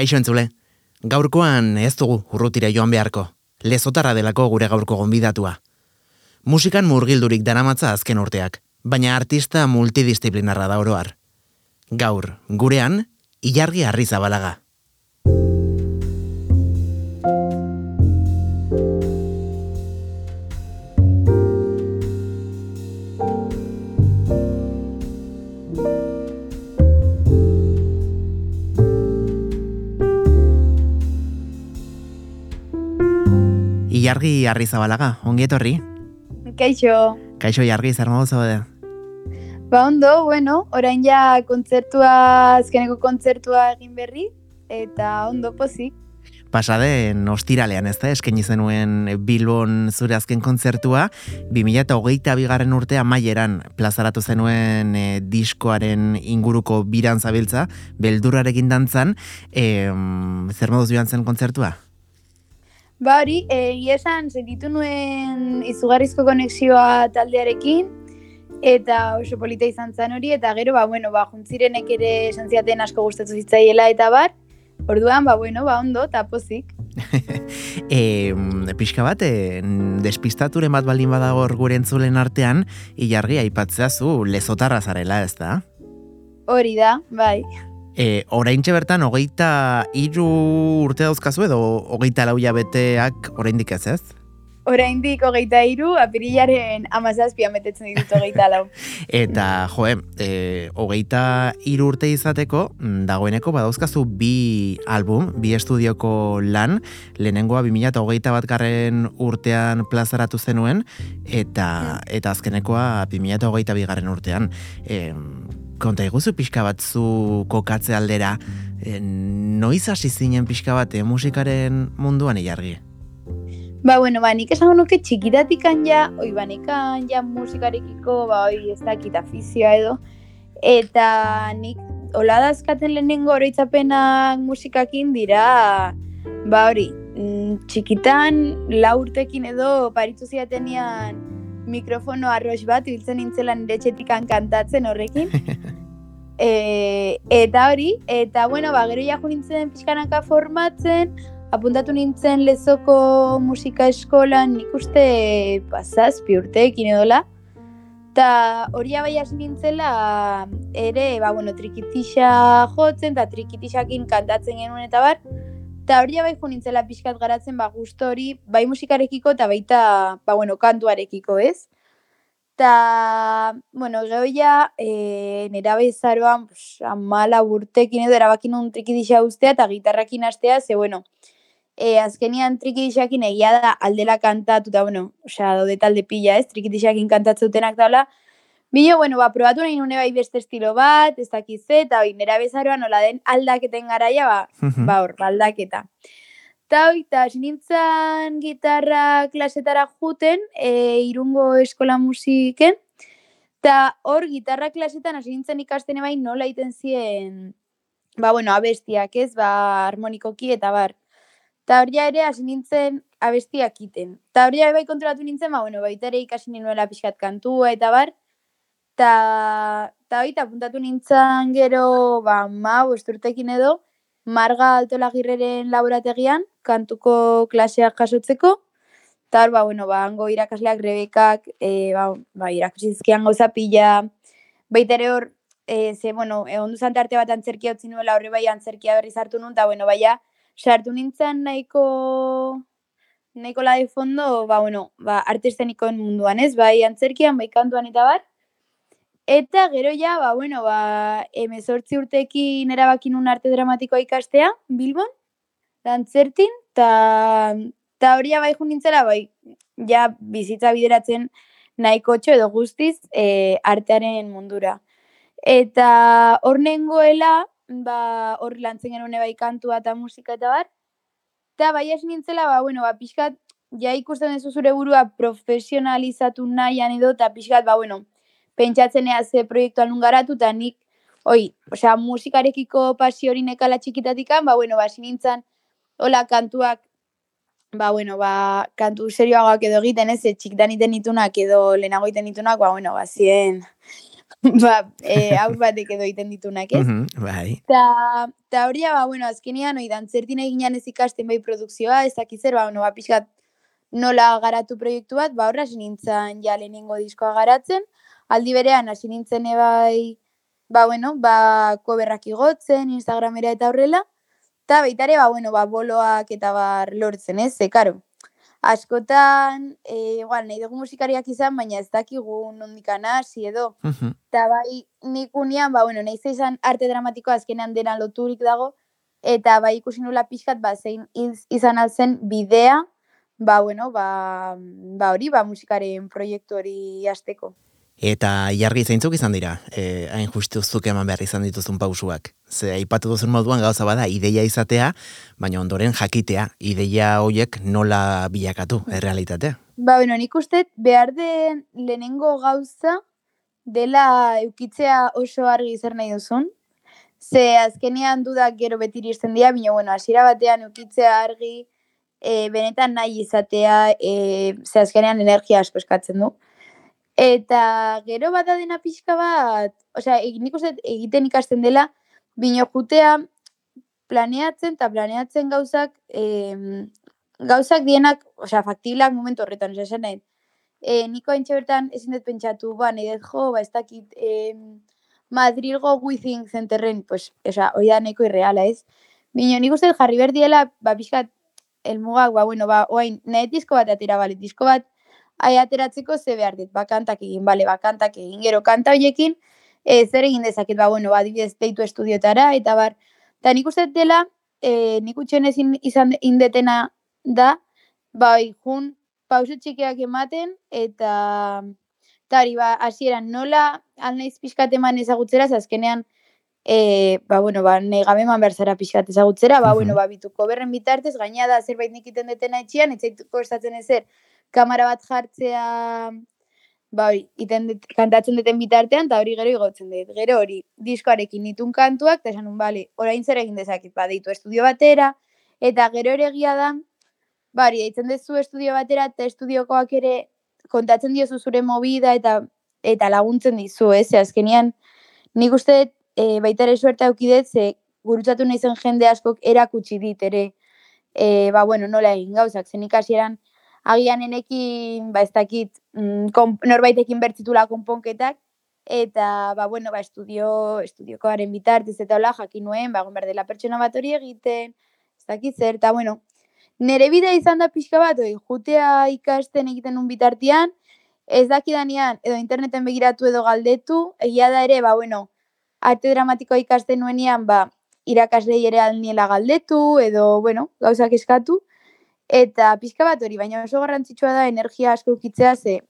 Kaixo entzule, gaurkoan ez dugu urrutire joan beharko, lezotarra delako gure gaurko gonbidatua. Musikan murgildurik daramatza azken urteak, baina artista multidisciplinarra da oroar. Gaur, gurean, ilargi harri Ilargi harri zabalaga, ongi etorri? Kaixo. Kaixo jargi, zer modu zaude? Ba ondo, bueno, orain ja kontzertua, azkeneko kontzertua egin berri, eta ondo pozik. Pasaden ostiralean ez da, eskaini zenuen Bilbon zure azken kontzertua, 2008 bigarren urtea maieran plazaratu zenuen e, diskoaren inguruko biran zabiltza, beldurrarekin dantzan, e, zer moduz joan zen kontzertua? Ba hori, egia esan sentitu nuen izugarrizko konexioa taldearekin, eta oso polita izan zen hori, eta gero, ba, bueno, ba, juntzirenek ere esan ziaten asko gustatu zitzaiela, eta bar, orduan, ba, bueno, ba, ondo, eta pozik. e, pixka bat, e, despistaturen bat baldin badago gure entzulen artean, ilargi aipatzea zu lezotarra zarela, ez da? Hori da, bai. E, orain bertan, hogeita iru urte dauzkazu edo hogeita lauia beteak orain ez ez? Orain dik hogeita iru, apirilaren amazazpia metetzen ditut hogeita lau. Eta, joe, e, hogeita iru urte izateko, mm, dagoeneko badauzkazu bi album, bi estudioko lan, lehenengoa 2008 bat garren urtean plazaratu zenuen, eta, eta azkenekoa 2008 bigarren urtean. E, konta eguzu pixka bat zu kokatze aldera, e, noiz hasi zinen pixka bat e, musikaren munduan ilargi? Ba, bueno, ba, nik esango nuke txikitatik ja, oi, ba, ja musikarekiko, ba, oi, ez dakit afizioa edo, eta nik hola dazkaten lehenengo oroitzapenak musikakin dira, ba, hori, mm, txikitan, laurtekin edo, paritu ziatenian, mikrofono arroz bat, ibiltzen nintzela nire txetikan kantatzen horrekin. e, eta hori, eta bueno, ba, gero jaku nintzen pixkanaka formatzen, apuntatu nintzen lezoko musika eskolan nik uste pasazpi urteekin edola. Ta hori abai hasi nintzela ere, ba, bueno, trikitixa jotzen eta trikitixakin kantatzen genuen eta bar. Eta hori bai nintzela pixkat garatzen ba guztu hori, bai musikarekiko eta baita, ba bueno, kantuarekiko, ez? Eta, bueno, geho ja, e, nera bezaroan, pues, amala burtekin edo erabakin un trikidisa ustea eta gitarrakin astea, ze, bueno, e, azkenian trikidisakin egia da aldela kantatu, eta, bueno, osea, daude talde pila, ez? Trikidisakin kantatzutenak daula, Bino, bueno, ba, probatu nahi nune bai beste estilo bat, ez dakiz eta bai, nera bezaroa nola den aldaketen garaia, ba, ba hor, ba, aldaketa. Ta hoi, eta sinintzan gitarra klasetara juten, e, irungo eskola musiken, eta hor, gitarra klasetan hasi nintzen ikasten bai nola iten zien, ba, bueno, abestiak ez, ba, harmonikoki eta bar. Ta hor ja ere hasi nintzen abestiak iten. Ta hor ja bai kontrolatu nintzen, ba, bueno, baita ere ikasi ninuela pixkat kantua eta bar, Ta, ta baita, puntatu nintzen gero, ba, ma, esturtekin edo, marga altola girreren laborategian, kantuko klaseak jasotzeko, eta ba, bueno, ba, hango irakasleak rebekak, e, ba, ba, irakasizkian gauza pila, baita ere hor, e, ze, bueno, egon duzan arte bat antzerkia utzi nuela horre bai antzerkia berriz hartu nun, eta, bueno, baina, sartu nintzen nahiko, nahiko la de fondo, ba, bueno, ba, artestenikoen munduan, ez, bai antzerkian, bai kantuan eta bat, Eta gero ja, ba, bueno, ba, emezortzi urtekin erabakin un arte dramatikoa ikastea, Bilbon, dantzertin, eta ta hori bai nintzela, bai, ja, bizitza bideratzen nahiko edo guztiz e, artearen mundura. Eta hor nengoela, ba, hor lantzen genuen bai kantua eta musika eta bar, eta bai hasi nintzela, ba, bueno, ba, pixkat, ja ikusten duzu zure burua profesionalizatu nahian edo, eta pixkat, ba, bueno, pentsatzen ea ze proiektu alun garatu, eta nik, oi, osea, musikarekiko pasio hori nekala txikitatikan, ba, bueno, ba, sinintzen, hola, kantuak, ba, bueno, ba, kantu serioagoak edo egiten ez, txikitan iten itunak edo lehenago iten itunak, ba, bueno, ba, zien, ba, e, aur batek edo iten ditunak, ez? Mhm, bai. Ta, ta hori ba, bueno, azkenean, oi, dantzertin eginan ez ikasten bai produkzioa, ez dakizer, ba, bueno, ba, pixkat nola garatu proiektu bat, ba, horra nintzen ja lehenengo diskoa garatzen, aldi berean, hasi nintzen ebai, ba, bueno, ba, koberrak igotzen, Instagramera eta horrela, eta baitare, ba, bueno, ba, boloak eta bar lortzen, ez, ze, karo, askotan, e, igual, nahi dugu musikariak izan, baina ez dakigu nondikan hasi edo. Eta bai, nik unian, ba, bueno, nahi izan arte dramatikoa azkenean dena loturik dago, eta bai ikusi nula pixkat, ba, zein iz- izan alzen bidea, ba, bueno, ba, ba hori, ba, musikaren proiektu hori hasteko. Eta jargi zeintzuk izan dira, e, hain justu zuk eman behar izan dituzun pausuak. Ze aipatu duzun moduan gauza bada ideia izatea, baina ondoren jakitea, ideia hoiek nola bilakatu, errealitatea. Ba, bueno, nik uste behar den lehenengo gauza dela eukitzea oso argi zer nahi duzun. Ze azkenean dudak gero beti iristen dira, baina bueno, hasiera batean eukitzea argi, e, benetan nahi izatea, e, ze azkenean energia asko eskatzen du. Eta gero bada dena pixka bat, osea, e- nik uste egiten ikasten dela, bino jutea planeatzen eta planeatzen gauzak, em, gauzak dienak, osea, faktiblak momentu horretan, osea, esan nahi. E, niko haintxe bertan ezin dut pentsatu, ba, nahi dut jo, ba, ez dakit, em, Madrilgo Withing zenterren, pues, osea, hori da nahiko irreala, ez? Bino, nik uste jarri berdiela, ba, pixkat, elmugak, ba, bueno, ba, oain, nahi disko bat atera, bale, disko bat, ai ateratzeko ze behar dit, ba, kantak egin, bale, ba, kantak egin, gero, kanta horiekin, e, zer egin dezaket, ba, bueno, adibidez, deitu estudiotara, eta bar, eta nik uste dela, e, nik utxen ezin izan indetena da, bai, jun, pauso txikiak ematen, eta, eta hori, ba, hasieran nola, alnaiz pixkat eman ezagutzera, ze azkenean, e, ba, bueno, ba, nahi gabe eman behar zara pixkat ezagutzera, ba, Mhm. bueno, ba, bituko berren bitartez, gaina da zerbait nik iten detena etxian, etzaituko estatzen ezer, kamera bat jartzea, ba, hori, iten det, kantatzen duten bitartean, eta hori gero igotzen dut. Gero hori, diskoarekin nitun kantuak, eta esan nun, bale, orain zer egin dezaket, ba, deitu estudio batera, eta gero ere egia da, ba, hori, deitzen duzu estudio batera, eta estudiokoak ere kontatzen diozu zure movida, eta eta laguntzen dizu, ez? Ze azkenean, nik uste e, baita ere suerta eukidet, ze gurutzatu nahi zen jende askok erakutsi dit ere, e, ba, bueno, nola egin gauzak, zen ikasieran, agian enekin, ba, ez dakit, mm, norbaitekin bertzitula konponketak, eta, ba, bueno, ba, estudio, estudiokoaren bitartez eta hola, jakin nuen, ba, dela pertsona bat hori egiten, ez dakit zer, eta, bueno, nere bidea izan da pixka bat, oi, jutea ikasten egiten un bitartian, ez dakidanean, edo interneten begiratu edo galdetu, egia da ere, ba, bueno, arte dramatikoa ikasten nuenean, ba, irakaslei ere alniela galdetu, edo, bueno, gauzak eskatu, eta pixka bat hori, baina oso garrantzitsua da energia asko ukitzea, ze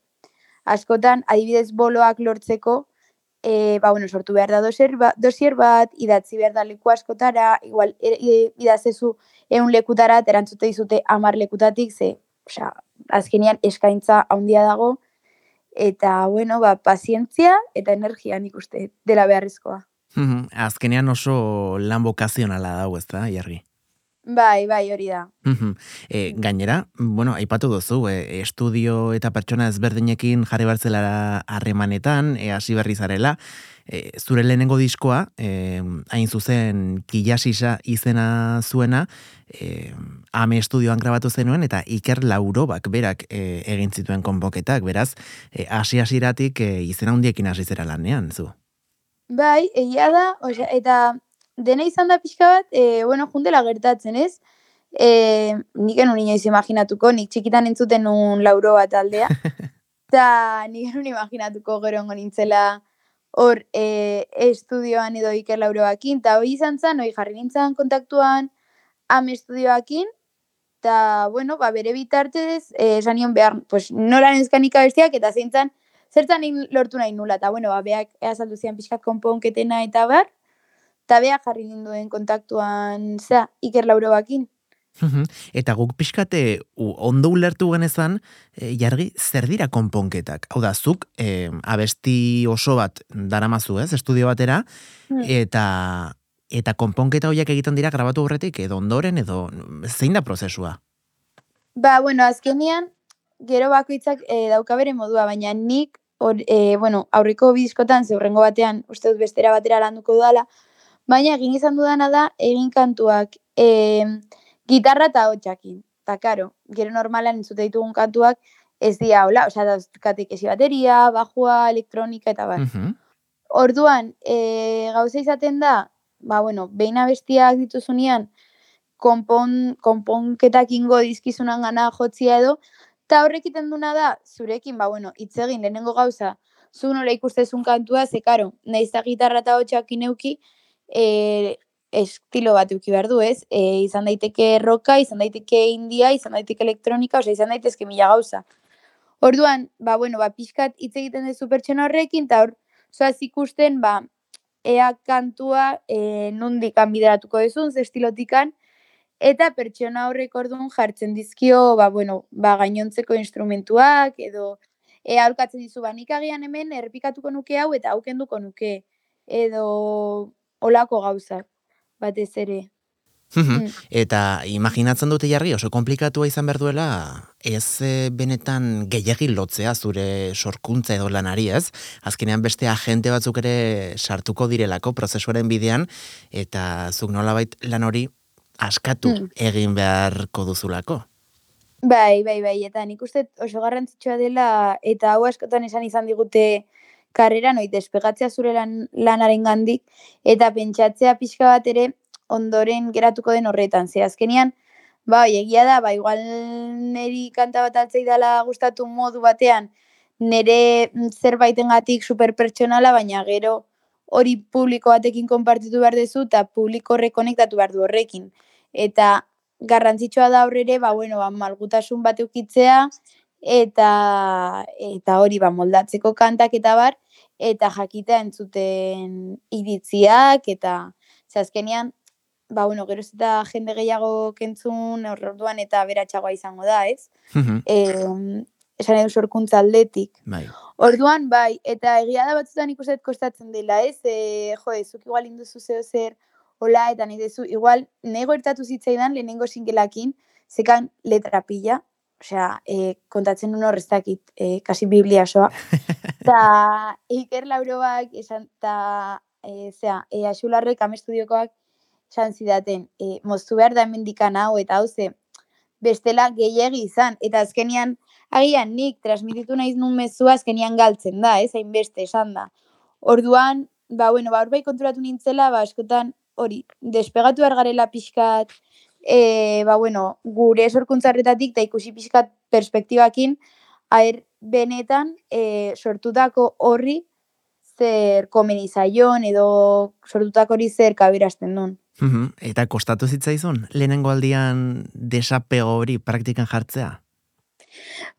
askotan, adibidez boloak lortzeko, e, ba, bueno, sortu behar da dosier, ba, dosier bat, idatzi behar da leku askotara, igual, e, e, idaztezu eun lekutara, erantzute dizute amar lekutatik, ze, osea, azkenean eskaintza handia dago, eta, bueno, ba, pazientzia eta energia nik uste dela beharrezkoa. Azkenean oso lan bokazionala dago, ez da, jargi. Bai, bai, hori da. Mhm. E, gainera, bueno, aipatu duzu, e, estudio eta pertsona ezberdinekin jarri bartzelara harremanetan, e, hasi berri zarela, e, zure lehenengo diskoa, e, hain zuzen kilasisa izena zuena, e, ame estudioan grabatu zenuen, eta Iker Laurobak berak e, egin zituen konpoketak, beraz, e, hasi hasiratik e, izena hundiekin hasi zera lanean, zu. Bai, egia da, osea, eta dena izan da pixka bat, e, bueno, juntela gertatzen, ez? E, nik enun inoiz imaginatuko, nik txikitan entzuten un lauro bat aldea. Eta nik enun imaginatuko gero nintzela hor e, estudioan edo Iker Lauroakin, eta hori izan zen, hori jarri nintzen kontaktuan am estudioakin, eta, bueno, ba, bere bitartez, e, esan nion behar, pues, nola nezkanika bestiak, eta zeintzan, zertzan egin lortu nahi nula, eta, bueno, ba, beak azaldu zian pixkat konponketena eta bar, eta beak jarri ninduen kontaktuan, zea, Iker Lauroakin. Mhm. Eta guk pixkate ondo ulertu genezan, e, jargi, zer dira konponketak? Hau da, zuk e, abesti oso bat daramazu, ez, estudio batera, Hmm. eta eta konponketa horiek egiten dira grabatu horretik, edo ondoren, edo zein da prozesua? Ba, bueno, azkenean, gero bakoitzak e, dauka bere modua, baina nik or, e, bueno, aurreko bizkotan, zeurrengo batean, uste dut bestera batera landuko dudala, baina egin izan dudana da, egin kantuak e, gitarra eta hotxakin. Eta, karo, gero normalan entzute ditugun kantuak, ez dira, hola, osea, da, katek esi bateria, bajua, elektronika eta bar. Orduan, e, gauza izaten da, ba, bueno, behin abestiak dituzunean, konpon, konponketak ingo dizkizunan gana jotzia edo, eta horrekiten duna da, zurekin, ba, bueno, itzegin lehenengo gauza, zu nola ikustezun kantua, ze karo, nahiz gitarra eta hotxak ineuki, e, estilo bat euki behar du, ez? E, izan daiteke roka, izan daiteke india, izan daiteke elektronika, osea, izan daitezke mila gauza. Orduan, ba, bueno, ba, pixkat hitz egiten dezu pertsona horrekin, eta hor, zoaz ikusten, ba, ea kantua e, nundik anbideratuko dezun, ze estilotikan, eta pertsona horrek orduan jartzen dizkio, ba, bueno, ba, gainontzeko instrumentuak, edo e, aurkatzen dizu, ba, nik agian hemen errepikatuko nuke hau, eta aukenduko nuke, edo olako gauzak, batez ere. Mm. Eta imaginatzen dute jarri oso komplikatua izan behar duela ez e, benetan gehiagi lotzea zure sorkuntza edo lanari ez. Azkenean beste agente batzuk ere sartuko direlako prozesuaren bidean eta zuk nolabait lan hori askatu mm. egin beharko duzulako. Bai, bai, bai, eta nik uste oso garrantzitsua dela eta hau askotan esan izan digute karrera noi despegatzea zure lan, lanaren gandik eta pentsatzea pixka bat ere ondoren geratuko den horretan. Ze azkenian, ba, egia da, ba, igual neri kanta bat altzei dela gustatu modu batean, nere zerbaiten gatik superpertsonala, baina gero hori publiko batekin konpartitu behar dezu, eta publiko rekonektatu behar du horrekin. Eta garrantzitsua da horrere, ba, bueno, ba, malgutasun bat eukitzea, eta eta hori ba moldatzeko kantak eta bar eta jakita entzuten iritziak eta azkenean ba, bueno, gero eta jende gehiago kentzun orduan eta beratxagoa izango da, ez? e, esan edo sorkuntza aldetik. Bai. Orduan, bai, eta egia da batzutan ikuset kostatzen dela, ez? E, jo, ezuk igual induzu zeo zer, hola, eta nahi dezu, igual, nego ertatu zitzaidan lehenengo singelakin, zekan letra pila, osea, e, kontatzen un horreztakit, e, kasi biblia soa. Eta Iker Lauroak, esan, eta, e, zera, e, Axularrek amestudiokoak, esan zidaten, e, moztu behar da hemendikan hau, eta hau ze, bestela gehiagi izan, eta azkenian, agian nik transmititu naiz nun mezua azkenian galtzen da, ez, hainbeste esan da. Orduan, ba, bueno, ba, bai konturatu nintzela, ba, askotan, hori, despegatu garela pixkat, e, ba, bueno, gure sorkuntzarretatik, eta ikusi pixkat perspektibakin, aher, benetan, e, sortutako horri, zer komeni zaion, edo sortutako hori zer kaberazten duen. Eta kostatu zitzaizun, lehenengo aldian desapego hori praktikan jartzea?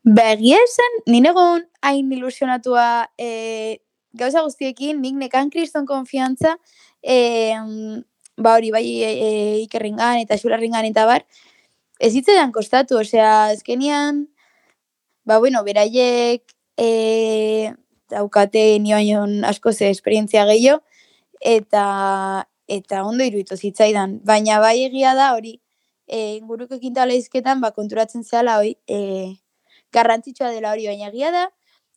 Begia esan, ninegon hain ilusionatua e, gauza guztiekin, nik nekan kriston konfiantza, e, ba hori bai e, e, ikerringan eta xularringan eta bar, ez hitzetan kostatu, osea, ezkenian, ba bueno, beraiek e, daukate nioaion asko ze esperientzia gehiago, eta eta ondo iruditu zitzaidan. Baina bai egia da hori, e, inguruko ekintala izketan, ba, konturatzen zehala hori, e, garrantzitsua dela hori, baina egia da,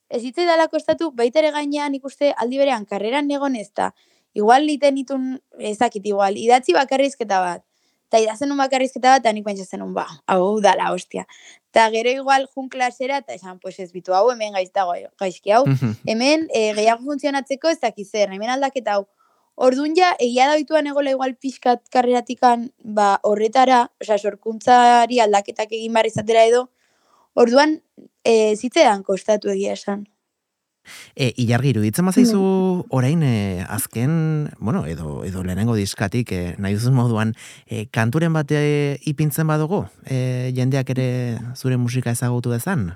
ez hitzai dela kostatu, baita ere gainean ikuste aldi berean karreran egon ez da, igual liten itun, ezakit igual, idatzi bakarrizketa bat, eta idazen un bakarrizketa bat, eta nik pentsatzen un, ba, hau dala, hostia. Eta gero igual jun klasera, eta esan, pues ez bitu hau, hemen gaiztago, gaizki hau, hemen e, gehiago funtzionatzeko ez dakizer, hemen aldaketa hau, Orduan ja, egia da bituan egola igual pixkat karreratikan ba, horretara, oza, sorkuntzari aldaketak egin barri izatera edo, orduan e, zitzean kostatu egia esan. E, ilargi, iruditzen mazaizu mm. orain e, azken, bueno, edo, edo lehenengo diskatik, e, nahi duzun moduan, e, kanturen bate ipintzen badugu, e, jendeak ere zure musika ezagutu dezan?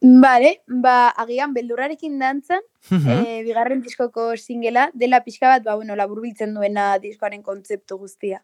Bale, ba, agian beldurrarekin dantzan, e, bigarren diskoko singela, dela pixka bat, ba, bueno, laburbiltzen duena diskoaren kontzeptu guztia.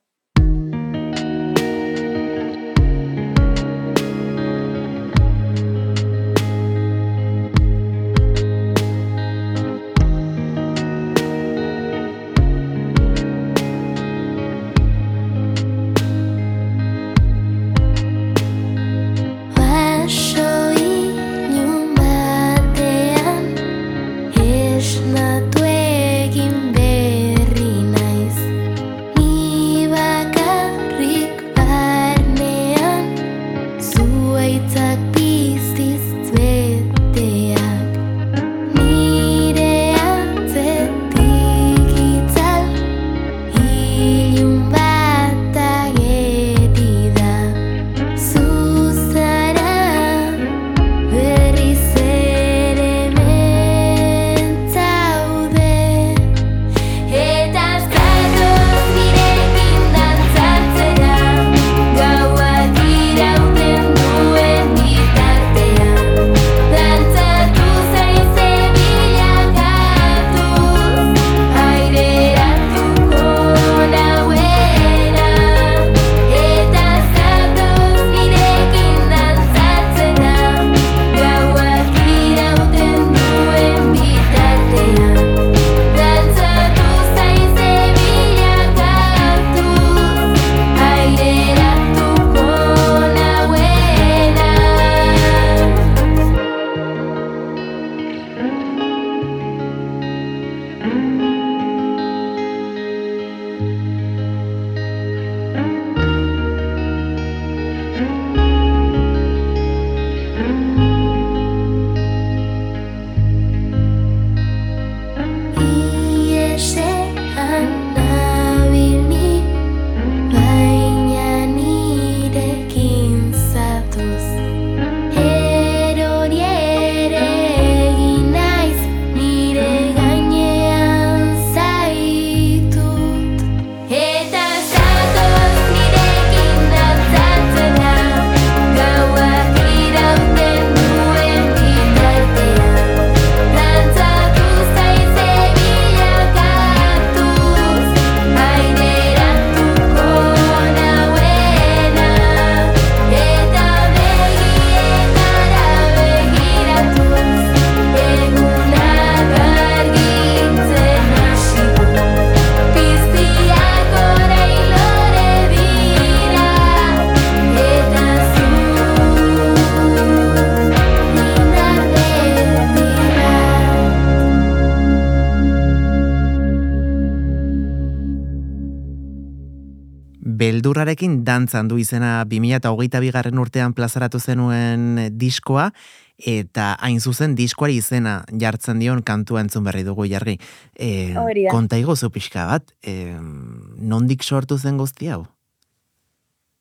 Beldurrarekin dantzan du izena 2008 bigarren urtean plazaratu zenuen diskoa, eta hain zuzen diskoari izena jartzen dion kantua entzun berri dugu jarri. E, konta igozu pixka bat, e, nondik sortu zen guzti hau?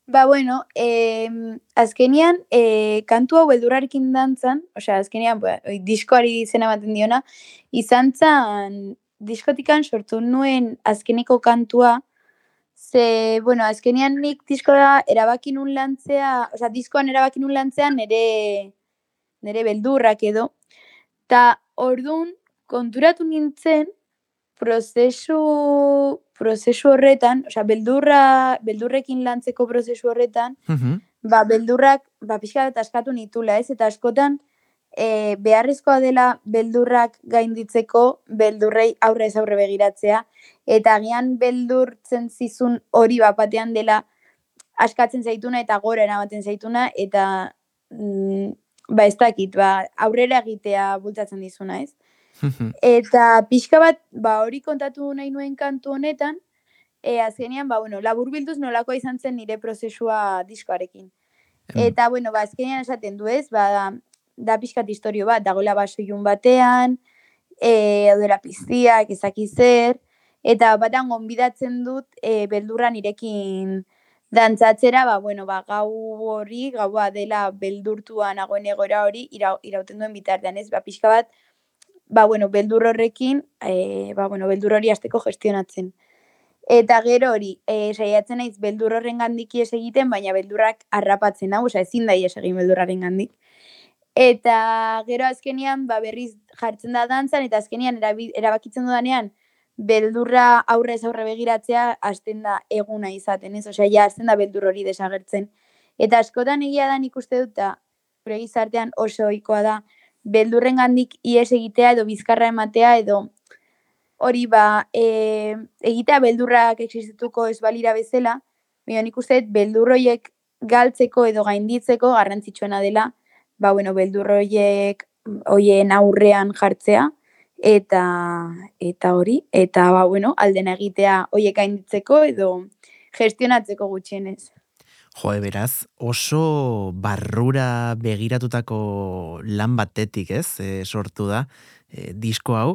Ba, bueno, e, azkenian, e, kantu hau beldurrarekin dantzan, osea, azkenian, ba, diskoari izena baten diona, izan zan, diskotikan sortu nuen azkeniko kantua, ze, bueno, azkenian nik diskoa erabakin un lantzea, osea, diskoan erabakin un lantzea nire, nire beldurrak edo, eta ordun konturatu nintzen, prozesu, prozesu horretan, osea, beldurra, beldurrekin lantzeko prozesu horretan, ba, beldurrak, ba, pixka bat askatu nitula, ez? Eta askotan, e, beharrezkoa dela beldurrak gainditzeko, beldurrei aurre aurre begiratzea, eta agian beldurtzen zizun hori bapatean dela askatzen zaituna eta gora eramaten zaituna, eta mm, ba ez dakit, ba, aurrera egitea bultzatzen dizuna, ez? eta pixka bat, ba, hori kontatu nahi nuen kantu honetan, e, azkenean, ba, bueno, labur bilduz nolako izan zen nire prozesua diskoarekin. Eta, bueno, ba, azkenean esaten du ez, ba, da pixkat historio bat, dagoela baso batean, e, dela piztiak, ezaki eta batan gonbidatzen dut e, beldurra nirekin dantzatzera, ba, bueno, ba, gau hori, gaua dela beldurtua nagoen egora hori, ira, irauten duen bitartean ez, ba, pixka bat, ba, bueno, beldur horrekin, e, ba, bueno, beldur hori azteko gestionatzen. Eta gero hori, e, saiatzen naiz beldur horren gandik egiten, baina beldurrak harrapatzen hau, oza, ezin da egin beldurraren gandik. Eta gero azkenian, ba, berriz jartzen da dantzan, eta azkenian erabakitzen dudanean, beldurra aurrez aurre begiratzea, hasten da eguna izaten, ez? Osea, ja, hasten da beldur hori desagertzen. Eta askotan egia da nik uste dut, gure gizartean oso ohikoa da, beldurren gandik ies egitea edo bizkarra ematea edo hori ba e, egitea beldurrak existituko ez balira bezala, baina nik uste dut beldurroiek galtzeko edo gainditzeko garrantzitsuena dela, ba, bueno, beldurroiek hoien aurrean jartzea, eta eta hori, eta ba, bueno, alden egitea hoiek gainditzeko edo gestionatzeko gutxienez. Jo, beraz, oso barrura begiratutako lan batetik, ez, e, sortu da, e, disko hau,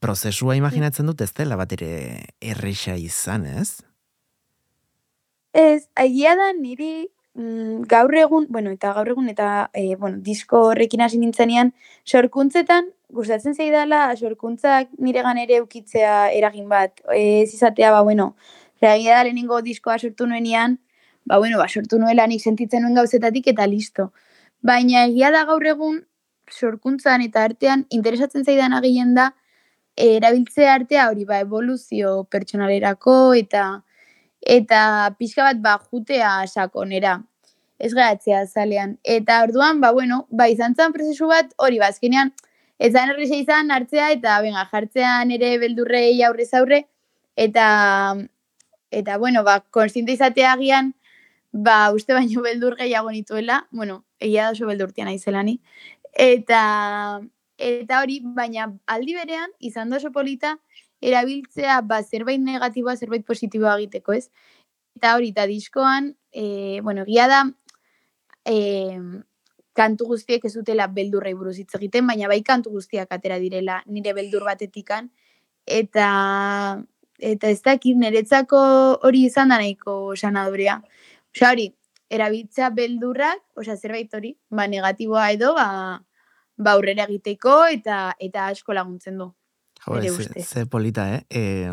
prozesua imaginatzen dut ez dela bat ere erreixa izan, ez? Ez, agia da niri mm, gaur egun, bueno, eta gaur egun, eta e, bueno, disko horrekin hasi nintzenean, sorkuntzetan, gustatzen zaidala, sorkuntzak nire ere ukitzea eragin bat, ez izatea, ba, bueno, reagia da lehenengo diskoa sortu nuenean, ba, bueno, ba, sortu nuela nik sentitzen nuen gauzetatik eta listo. Baina egia da gaur egun, sorkuntzan eta artean, interesatzen zaidan agien da, erabiltze artea hori ba, evoluzio pertsonalerako eta eta pixka bat ba, jutea sakonera. Ez garatzea zalean. Eta orduan, ba, bueno, ba, izan zan prozesu bat, hori ba, azkenean, ez da izan hartzea eta venga, jartzean ere beldurrei aurrez aurre, eta, eta bueno, ba, konstiente izatea agian, ba, uste baino beldur gehiago nituela, bueno, egia da oso beldurtia nahi eta, eta hori, baina aldi berean, izan da oso polita, erabiltzea, ba, zerbait negatiboa, zerbait positiboa egiteko, ez? Eta hori, eta diskoan, e, bueno, egia da, e, kantu guztiek ez dutela beldurrei buruz hitz egiten, baina bai kantu guztiak atera direla nire beldur batetikan, eta eta ez dakit niretzako hori izan da nahiko sanadorea. Osa hori, erabiltzea beldurrak, osea zerbait hori, ba negatiboa edo, ba, ba aurrera egiteko eta eta asko laguntzen du. Jo, ze, ze polita, eh? E,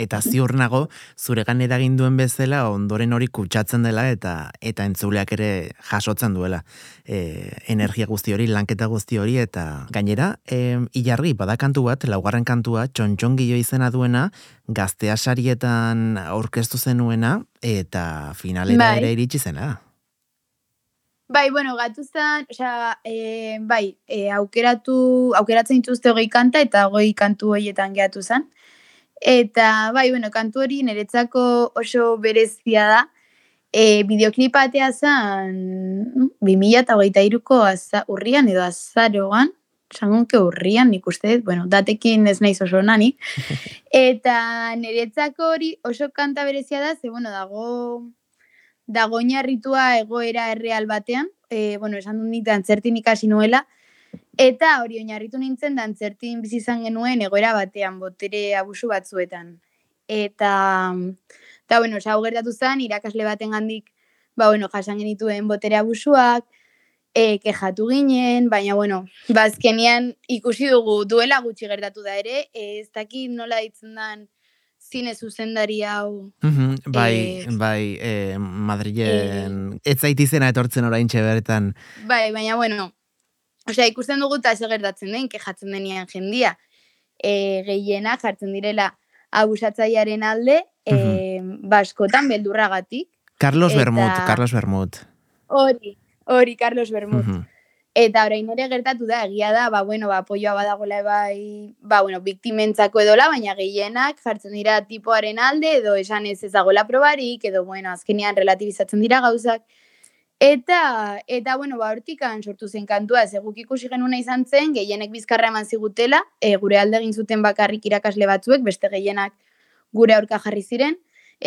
eta ziur nago, zure gan eraginduen bezala, ondoren hori kutsatzen dela, eta eta entzuleak ere jasotzen duela. E, energia guzti hori, lanketa guzti hori, eta gainera, e, ilargi, badakantu bat, laugarren kantua, txontxon izena duena, gaztea sarietan aurkeztu zenuena, eta finalera bai. ere iritsi zena. Bai, bueno, gatu zen, oza, e, bai, e, aukeratu, aukeratzen dituzte hogei kanta eta hogei kantu horietan gehatu zen. Eta, bai, bueno, kantu hori niretzako oso berezia da. E, bideoklipatea zen, 2000 eta hogeita iruko urrian edo azaroan, zangonke urrian, nik uste, bueno, datekin ez naiz oso nani. Eta niretzako hori oso kanta berezia da, ze, bueno, dago, dago oinarritua egoera erreal batean, e, bueno, esan dut nik dantzertin ikasi nuela, eta hori oinarritu nintzen dantzertin bizi izan genuen egoera batean, botere abusu batzuetan. Eta, eta bueno, hau gertatu zen, irakasle baten gandik, ba, bueno, jasan genituen botere abusuak, e, kejatu ginen, baina, bueno, bazkenian ba, ikusi dugu duela gutxi gertatu da ere, e, ez dakit nola ditzen dan zine zuzendari hau. bai, e, bai, e, Madrilen, e, ez zaitizena etortzen orain bertan. Bai, baina, bueno, osea, ikusten dugu eta ez gertatzen den, kejatzen denien jendia. E, gehiena jartzen direla abusatzaiaren alde, e, baskotan beldurragatik. Carlos Bermut, Carlos Bermut. Hori, hori Carlos Bermut. Eta orain ere gertatu da, egia da, ba, bueno, ba, poioa badagoela bai, ba, bueno, biktimentzako edola, baina gehienak jartzen dira tipoaren alde, edo esan ez ezagoela probarik, edo, bueno, azkenean relatibizatzen dira gauzak. Eta, eta bueno, ba, hortikan sortu zen kantua, ez eguk ikusi genuna izan zen, gehienek bizkarra eman zigutela, e, gure alde egin zuten bakarrik irakasle batzuek, beste gehienak gure aurka jarri ziren,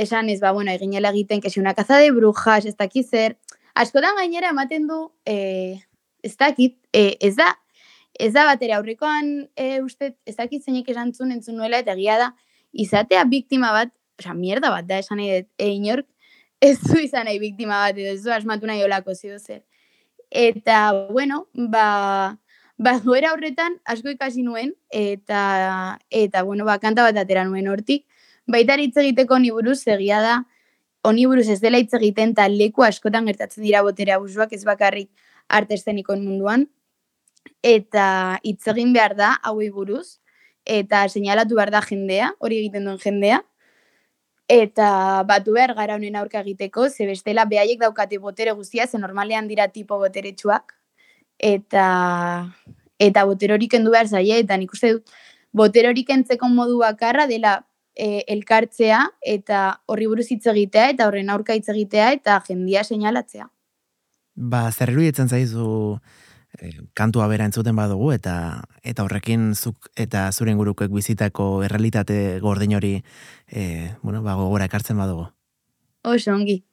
esan ez, ba, bueno, eginela egiten kesi una kaza de brujas, ez dakiz zer, askotan gainera ematen du, e, ez dakit, e, ez da, ez da batera aurrekoan e, uste, ez dakit zeinek esantzun entzun nuela, eta egia da, izatea biktima bat, oza, mierda bat da, esan nahi, e, inork, ez du izan nahi biktima bat, edo ez du asmatu nahi olako zido zer. Eta, bueno, ba, ba, goera horretan, asko ikasi nuen, eta, eta bueno, ba, kanta bat atera nuen hortik, baita hitz egiteko ni buruz egia da, honi buruz ez dela hitz egiten eta leku askotan gertatzen dira botere abusuak ez bakarrik arte estenikoen munduan. Eta hitz egin behar da hauei buruz eta seinalatu behar da jendea, hori egiten duen jendea. Eta batu behar gara honen aurka egiteko, ze bestela behaiek daukate botere guztia, ze normalean dira tipo boteretsuak. Eta eta botere hori kendu behar zaie, eta nik uste dut botere hori kentzeko modu bakarra dela e, elkartzea eta horri buruz hitz egitea eta horren aurka hitz egitea eta jendia seinalatzea. Ba, zer iruditzen zaizu e, kantua bera entzuten badugu eta eta horrekin zuk eta zuren gurukoek bizitako errealitate gordin hori e, bueno, ba, gogora ekartzen badugu. Oso ongi.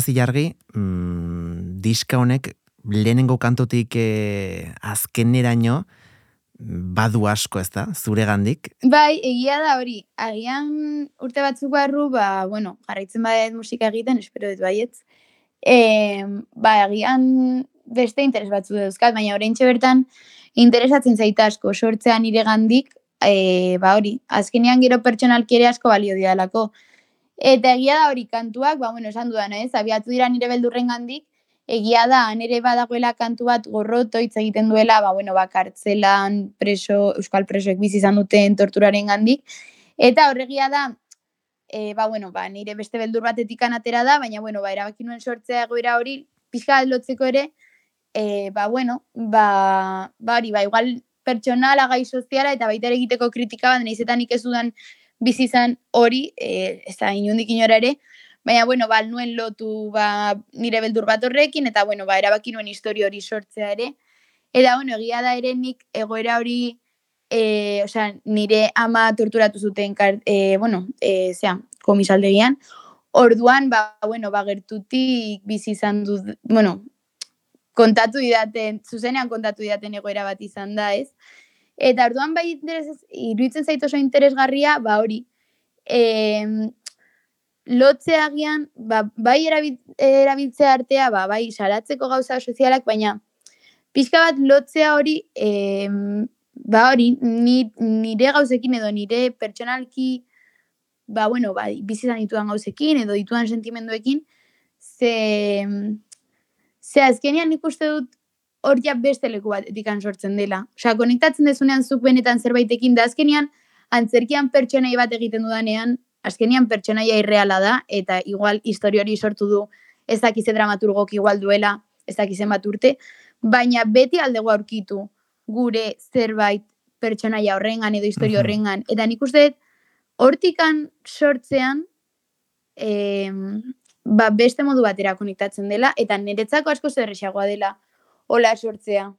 Beraz ilargi, mm, diska honek lehenengo kantotik e, azkeneraino badu asko ez da, zure gandik? Bai, egia da hori, agian urte batzuk barru, ba, bueno, jarraitzen badet musika egiten, espero dut baietz. E, ba, agian beste interes batzu dauzkat, baina orain bertan interesatzen zaita asko sortzean nire gandik, e, ba hori, azkenean gero pertsonalki ere asko balio dialako. Eta egia da hori kantuak, ba, bueno, esan dudan, ez, abiatu dira nire beldurren gandik, egia da, nire badagoela kantu bat gorroto hitz egiten duela, ba, bueno, ba, kartzelan preso, euskal presoek bizi izan duten torturaren gandik. Eta horregia da, e, ba, bueno, ba, nire beste beldur batetik atera da, baina, bueno, ba, erabaki nuen sortzea egoera hori, pixka lotzeko ere, e, ba, bueno, ba, ba, hori, ba, igual pertsonala, gai soziala, eta baita egiteko kritika bat, nahizetan nik ez bizi izan hori, e, ez da, inundik inora ere, baina, bueno, ba, nuen lotu ba, nire beldur bat horrekin, eta, bueno, ba, erabaki nuen histori hori sortzea ere, eta, bueno, egia da ere nik egoera hori, e, osea, nire ama torturatu zuten, kar, e, bueno, e, zea, komisaldegian, orduan, ba, bueno, ba, gertutik bizi izan du, bueno, kontatu didaten, zuzenean kontatu didaten egoera bat izan da, ez? Eta orduan bai interes, iruditzen zait oso interesgarria, ba hori, e, lotzeagian, ba, bai erabiltzea artea, ba, bai saratzeko gauza sozialak, baina pixka bat lotzea hori, e, ba hori, nire gauzekin edo nire pertsonalki, ba, bueno, ba, bizizan ditudan gauzekin edo ditudan sentimenduekin, ze, ze azkenean nik uste dut hor ja beste leku bat etikan sortzen dela. Osa, konektatzen dezunean zuk benetan zerbaitekin, da azkenean antzerkian pertsonai bat egiten dudanean, azkenean pertsonaia irreala da, eta igual histori hori sortu du ez dakize dramaturgok igual duela, ez dakizen bat urte, baina beti aldego aurkitu gure zerbait pertsonaia horrengan edo histori horrengan. Eta nik uste hortikan sortzean, eh, ba, beste modu batera konektatzen dela, eta niretzako asko zerrexagoa dela hola sortzea.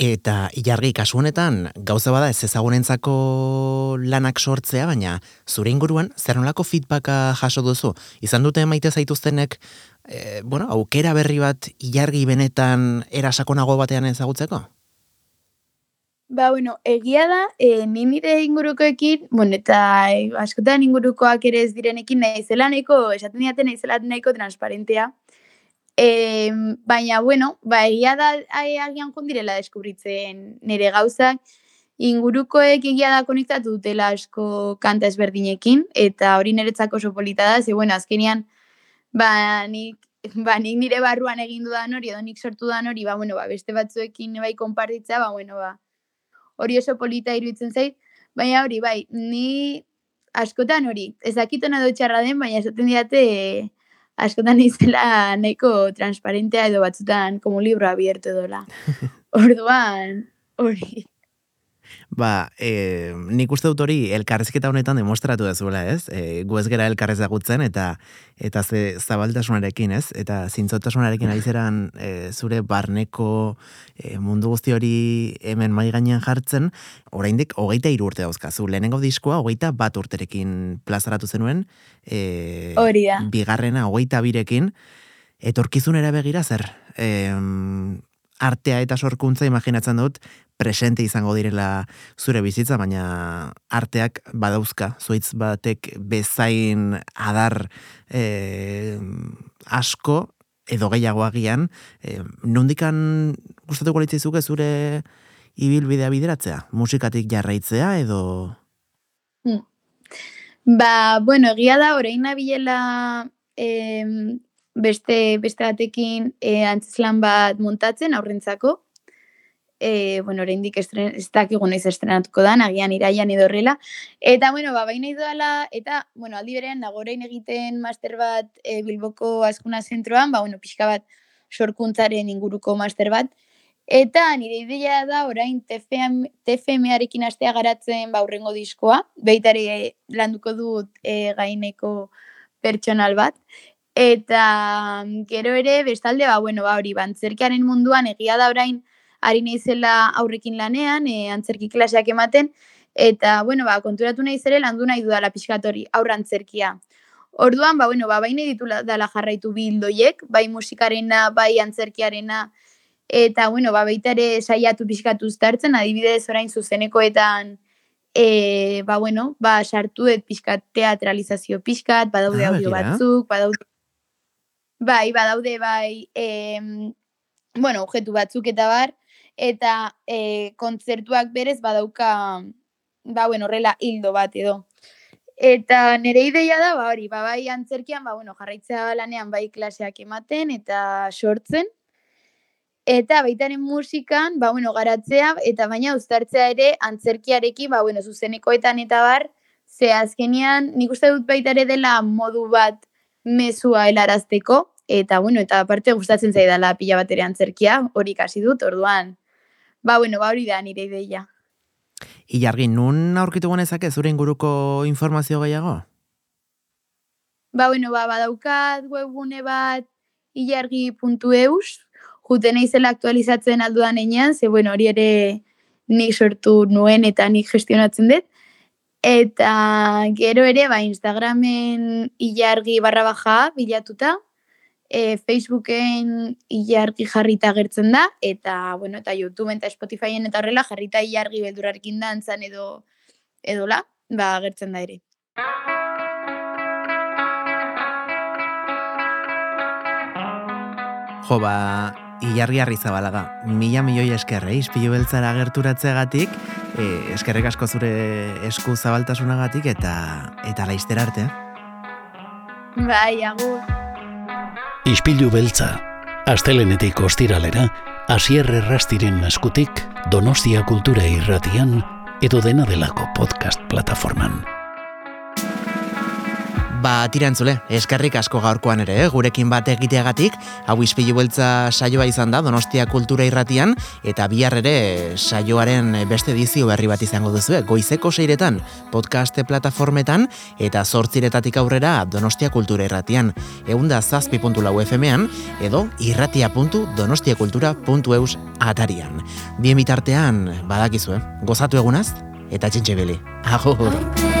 Eta ilargi kasu honetan gauza bada ez ezagunentzako lanak sortzea, baina zure inguruan zer nolako feedbacka jaso duzu? Izan dute maite zaituztenek e, bueno, aukera berri bat ilargi benetan erasakonago batean ezagutzeko? Ba, bueno, egia da, e, ni nire ingurukoekin, bueno, eta e, askotan ingurukoak ere ez direnekin nahi zela nahiko, esaten diaten nahi zela nahiko transparentea, E, baina, bueno, ba, egia da agian jondirela deskubritzen nire gauzak, ingurukoek egia da konektatu dutela asko kanta ezberdinekin, eta hori niretzako oso polita da, ze, bueno, azkenian, ba, nik, ba, nik nire barruan egin dudan hori, edo nik sortu dudan hori, ba, bueno, ba, beste batzuekin bai konpartitza, ba, bueno, ba, hori oso polita iruditzen zait, baina hori, bai, ni askotan hori, ezakitona edo txarra den, baina esaten diate, askotan izela nahiko transparentea edo batzutan como libro abierto dola. Orduan, hori. Ba, e, nik uste dut hori elkarrezketa honetan demostratu da zuela, ez? E, gu ez gera elkarrez dagutzen eta eta ze zabaltasunarekin, ez? Eta zintzotasunarekin ari zeran e, zure barneko e, mundu guzti hori hemen mai gainean jartzen, oraindik hogeita hiru urte dauzkazu. Lehenengo diskoa hogeita bat urterekin plazaratu zenuen, e, hori da. Bigarrena hogeita birekin, etorkizunera begira zer? E, artea eta sorkuntza imaginatzen dut presente izango direla zure bizitza, baina arteak badauzka, zoitz batek bezain adar e, asko edo gehiago agian, e, nondikan gustatuko litzizuke zure ibilbidea bideratzea? Musikatik jarraitzea edo... Hmm. Ba, bueno, egia da, orain nabilela eh, beste beste batekin e, antzeslan bat montatzen aurrentzako. E, bueno, oraindik estren ez dakigu naiz estrenatuko da, agian iraian edo horrela. Eta bueno, ba baina idala eta bueno, aldi berean nagorein egiten master bat e, Bilboko Askuna zentroan, ba bueno, pixka bat sorkuntzaren inguruko master bat. Eta nire ideia da orain TFM, TFM-arekin astea garatzen ba urrengo diskoa, beitare landuko dut e, gaineko pertsonal bat. Eta mm, gero ere, bestalde, ba, bueno, ba, hori, bantzerkiaren munduan egia da orain, ari naizela aurrekin lanean, e, antzerki klaseak ematen, eta, bueno, ba, konturatu nahi zere, landu nahi dudala pixkatori, aurra antzerkia. Orduan, ba, bueno, ba, baina ditu dala jarraitu bildoiek, bai musikarena, bai antzerkiarena, eta, bueno, ba, baita ere saiatu pixkatu uztartzen, adibidez orain zuzenekoetan, e, ba, bueno, ba, sartu et pixkat teatralizazio pixkat, badaude ah, audio batzuk, badaude, bai, badaude, bai, e, bueno, objetu batzuk eta bar, eta e, kontzertuak berez badauka, ba, bueno, horrela hildo bat edo. Eta nire ideia da, ba, hori, ba, bai antzerkian, ba, bueno, jarraitzea lanean bai klaseak ematen eta sortzen. Eta baitaren musikan, ba, bueno, garatzea, eta baina uztartzea ere antzerkiarekin, ba, bueno, zuzenekoetan eta bar, ze azkenian, nik uste dut baita ere dela modu bat mezua helarazteko, eta, bueno, eta aparte gustatzen zaidala pila bat ere antzerkia, hori kasi dut, orduan, ba, bueno, ba, hori da nire ideia. Ilargi, nun aurkitu genezake zure inguruko informazio gehiago? Ba, bueno, ba, badaukat webgune bat ilargi.eus, juten eizela aktualizatzen alduan enean, ze, bueno, hori ere nik sortu nuen eta nik gestionatzen dut. Eta gero ere, ba, Instagramen ilargi barra baja bilatuta, e, Facebooken ilargi jarrita gertzen da, eta, bueno, eta YouTube eta Spotifyen eta horrela jarrita ilargi beldurarkin dantzan edo edola, ba, gertzen da ere. Jo, ba, ilargi harri zabalaga, mila milioi eskerre, eh, izpilu beltzara gerturatzeagatik, e, eskerrek asko zure esku zabaltasunagatik, eta eta laizter arte. Bai, agur. Ispilu beltza, astelenetik ostiralera, asierre rastiren eskutik, donostia kultura irratian, edo dena delako podcast plataforman. Ba, tirantzule, eskerrik asko gaurkoan ere, eh? gurekin bat egiteagatik, hau izpilu beltza saioa izan da, Donostia Kultura Irratian, eta bihar ere saioaren beste edizio berri bat izango duzu, goizeko seiretan, podcast plataformetan, eta zortziretatik aurrera Donostia Kultura Irratian. Egun da zazpi.lau FM-an, edo irratia.donostiakultura.eus atarian. Bien bitartean, badakizu, eh? gozatu egunaz, eta txintxe bili. Agur!